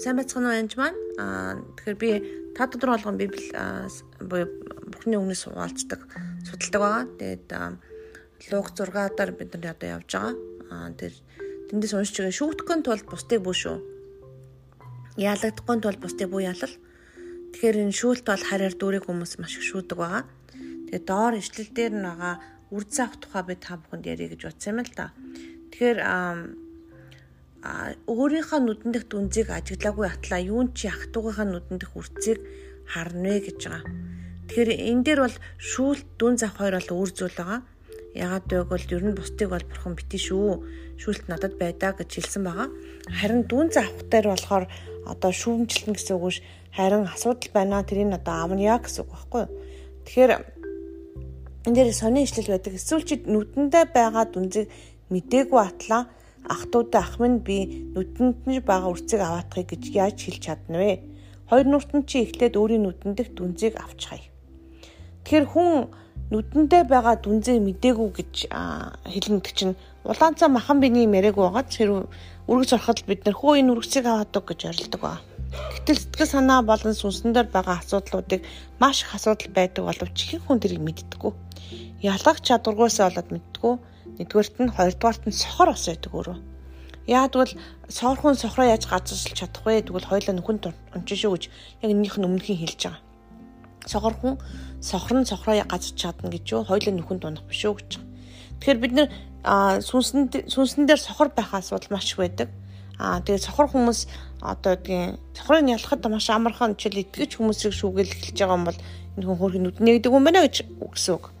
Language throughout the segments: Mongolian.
сайн байцгаана уу янж маань. Аа тэгэхээр би та дотор болгон библи буюу Бурхны үгнээс хуваалцдаг судалдаг байгаа. Тэгээд Луг 6-аар бид нар одоо явж байгаа. Аа тэр тэндээс уншиж байгаа шүүгдэхын тулд бусдыг бүү шүү. Яалагдахгүй тулд бусдыг бүү ялал. Тэгэхээр энэ шүүлт бол харьяар дүүрэг хүмүүс маш их шүүдэг байгаа. Тэгээд доор ишлэл дээр нь байгаа үр заах тухай би та бүхэнд ярих гэж бодсон юм л да. Тэгэхээр өөрийнхөө нүдэн дэх дүнзийг ажиглаагүй атлаа юун чи ах トゥ угийнхаа нүдэн дэх үрцгийг харна вэ гэж байгаа. Тэгэхээр энэ дээр бол шүүлт дүн зах хоёр бол үр зүйл байгаа. Ягаад гэвэл ер нь бусдыг бол бурхан битэн шүү. Шүүлт надад байдаа гэж хэлсэн байгаа. Харин дүн завх дээр болохоор одоо шүүмжлэн гэсэн үг ш харин асуудал байна. Тэрийг одоо яа гэсэн үг байхгүй юу? Тэгэхээр энэ дээр сони ишлэл байдаг. Эсвэл чи нүдэндээ байгаа дүнзийг мдээгүй атлаа ах トゥ удаа ах минь би нүдэнд нь байгаа үрцгийг аваатахыг гэж яаж хэлж чадна вэ? Хоёр нүрт нь чи эхлээд өөрийн нүдэн дэх дүнзийг авч хай. Тэгэхээр хүн нүдэндээ байгаа дүнзээ мдээгүй гэж хэлнэдэг чинь улаанцаа махан биний мэрэг байгаад хэрэг үргэж ороход бид нар хөө энэ үргцийг аваадаг гэж орилдог ба. Гэтэл сэтгэл санаа болон сүнсэн дээр байгаа асуудлуудыг маш их асуудал байдаг боловч хэн хүн тэрийг мэддэггүй. Ялгах чадваргүйсээ болоод мэддэггүй Нэгдүгээрт нь хоёрдугаарт нь сохор бас байдаг өөрөө. Яагад бол соорхон сохроо яаж газарсалж чадах вэ? Тэгвэл хоёулаа нүхэнд унчин шүү гэж яг энийх нь өмнөхийн хэлж байгаа. Сохорхон сохор нь сохроо газарч чадна гэж юу? Хоёулаа нүхэнд унах биш үү гэж. Тэгэхээр бид нэр сүнсэн сүнсэн дээр сохор байх асуудал маш их байдаг. Аа тэгээд сохор хүмүүс одоо тийм сохрыг ялахад маш амархан жишээл итгэж хүмүүсийг шүүгээл эхэлж байгаа юм бол энэ хүн хөрх нүднээ гэдэг юм байна гэж үгсэн үг.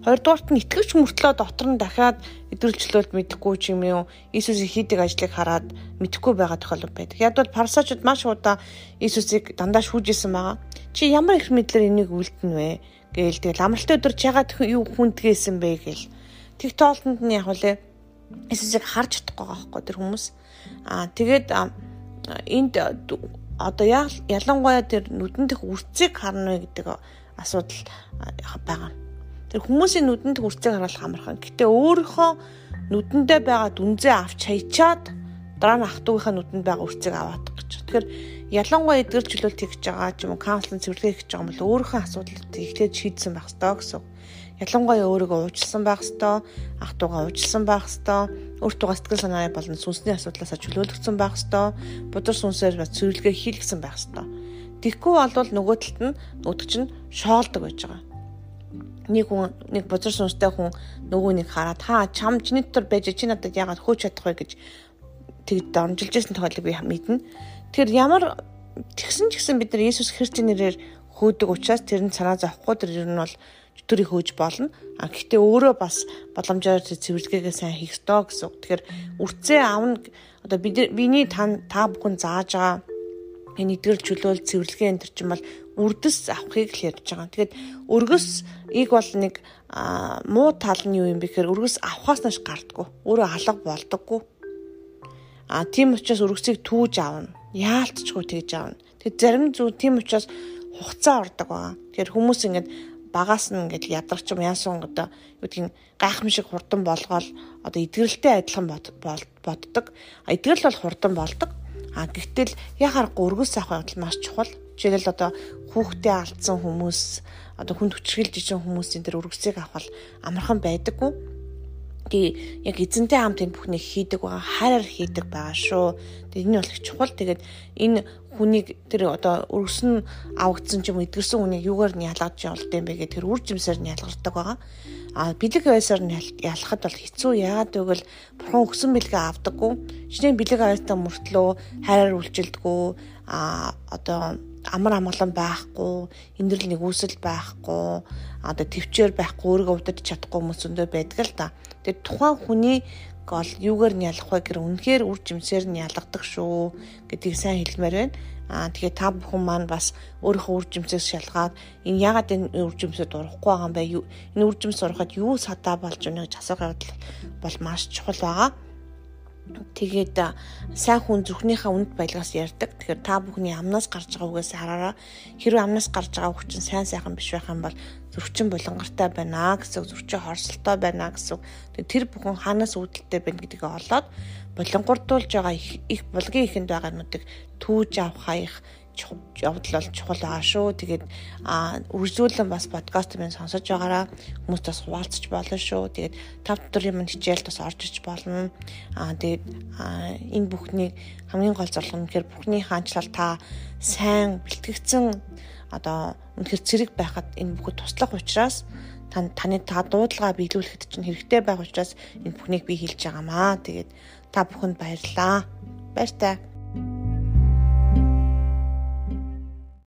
Хоёрдугаарт нь итгэвч мөртлөө дотор нь дахиад идэвхжлүүлэлт мэдэхгүй ч юм уу Иесусийн хийдэг ажлыг хараад мэдэхгүй байгаа тохиолдол байдаг. Яг бол парсачууд маш удаа Иесусыг дандаа шүүжсэн байгаа. Чи ямар их мэдлэр энийг үлдэнэ вэ? гээл тэгэл амралтын өдөр чагаад юу хүндгээсэн бэ гээл. Тэг тоолтонд нь яг үлээ Иесусыг харж чадахгүй байгаа байхгүй тэр хүмүүс. Аа тэгээд энд одоо ялангуяа тэр нүдэн дэх үрцгийг харна вэ гэдэг асуудал байгаа. Тэр хүмүүсийн нүдэнд хүрцээ харуулах амархан. Гэтэ өөрийнхөө нүдэндээ байгаа дүнзээ авч хаячаад дараа нь ах トゥ угийнхаа нүдэнд байгаа үрцэг аваадах гэж. Тэгэхээр ялангуяа эдгэр чөлөөлт хийж байгаа ч юм уу каунслинг цэвэрлэг хийж байгаа юм бол өөрийнхөө асуудлыг эхлээд шийдсэн байх ёстой гэсэн. Ялангуяа өөрийгөө уучлсан байх ёстой, ах トゥ угаа уучлсан байх ёстой, өөртөө сэтгэл санаа болон сүнсний асуудлаас чөлөөлөгдсөн байх ёстой, будар сүнсээр цэвэрлэгээ хийлгсэн байх ёстой. Тэгэхгүй бол нөгөө талд нь нөгдөг чинь шоолдог байж байгаа нэг хүн нэг бузар сүнстэй хүн нөгөө нэг хараад хаа чам чиний дотор байж чи надад яагаад хөөж чадах вэ гэж тэгд донжилж байсан тохиолдлыг би мэднэ. Тэгэхээр ямар тэгсэн ч гэсэн бид нар Есүс Христийн нэрээр хөөдөг учраас тэр нь санаа зовхгүй тэр ер нь бол төрийг хөөж болно. А гэхдээ өөрөө бас боломжоор цэвэрлэгээ сайн хийх ёстой гэсэн. Тэгэхээр үрцээ авна одоо бид биний та та бүхэн зааж байгаа энэ эдгэр чөлөөл цэвэрлэгээ энэ төр чинь бол үрдэс авахыг л ярьж байгаа. Тэгэхээр өргөс ийг бол нэг муу тал нь юу юм бэ гэхээр өргөс авахаас нааш гардггүй. Өөрөө алга болдоггүй. А тийм учраас өргөсийг түүж аавна. Яалтчгүй тэгж аавна. Тэгэхээр зарим зүйл тийм учраас хугацаа ордог байгаа. Тэгэхээр хүмүүс ингээд багаас нь ингээд ядарч юм яасан одоо юу гэдгийг гайхамшиг хурдан болгоол одоо эдгэрэлтэй адилхан боддог. Эдгэрэл бол хурдан болдог. А гэтэл яхаар гургус авах явдал маш чухал. Жишээлбэл одоо хүүхдээ алдсан хүмүүс одоо хүнд хүчрхийлж ижин хүмүүсийн тэр өргөсийг авах амархан байдаггүй. Тэгээ яг эзэнтэй хамт энэ бүхнийг хийдэг байгаа хайраар хийдэг байгаа шүү. Тэгээ энэ бол их чухал. Тэгээд энэ хүнийг тэр одоо өргөсөн авагдсан ч юм эдгэрсэн хүнийг юугаар нь ялгаж явуулд юм бэ гэдэг тэр үр жимсээр нь ялгардаг байгаа. А бэлэг байсаар нь ялахад бол хэцүү яагаад гэвэл бурхан өгсөн бэлгээ авдаггүй. Нь бэлэг авьяастай мөртлөө хайраар үйлчилдэггүй. А одоо амар амгалан байхгүй, эндрэл нэгүсэл байхгүй, одоо төвчээр байхгүй, өөрийгөө удирдах чадахгүй хүмүүс өндөө байдаг л да. Тэгээд тухайн хүний гол юугаар нь ялах вэ гэхээр үнэхээр үр жимсээр нь ялгадаг шүү гэдгийг сайн хэлмээр байна. Аа тэгэхээр та бүхэн маань бас өөрийнхөө үр жимсээс шалгаад энэ ягаад энэ үр жимсэд урахгүй байгаа юм бэ? Энэ үр жимс урахад юу садаа болж өгнө гэж асуух явдал бол маш чухал байгаа. Тэгээд сайн хүн зүрхнийхээ үнд баялгаас ярьдаг. Тэгэхээр та бүхний амнаас гарч байгаа үгээс хараараа хэрвээ амнаас гарч байгаа үг чинь сайн сайхан биш байх юм бол зөрчин булангартай байна гэсэн зөрчин хорсолтой байна гэсэн. Тэр бүхэн хаанаас үүдэлтэй байна гэдгийг олоод булангурдуулж байгаа их булгийн ихэнд байгаануудыг түүж авахаа их явдал бол чухал байгаа шүү. Тэгээд а үргэлжлүүлэн бас подкаст минь сонсож байгаараа хүмүүст бас хуваалцаж болно шүү. Тэгээд тав дотор юм хичээлд бас орж иж болно. А тэгээд энэ бүхний хамгийн гол зорилго нь гэхээр бүхний хаанчлал та сайн бэлтгэгдсэн одоо үнэхэр цэрэг байхад энэ бүхэд туслах учраас таны та дуудлага биелүүлэхэд чинь хэрэгтэй байх учраас энэ бүхнийг би хэлж байгаамаа. Тэгээд та бүхэнд баярлалаа. Баяр таа.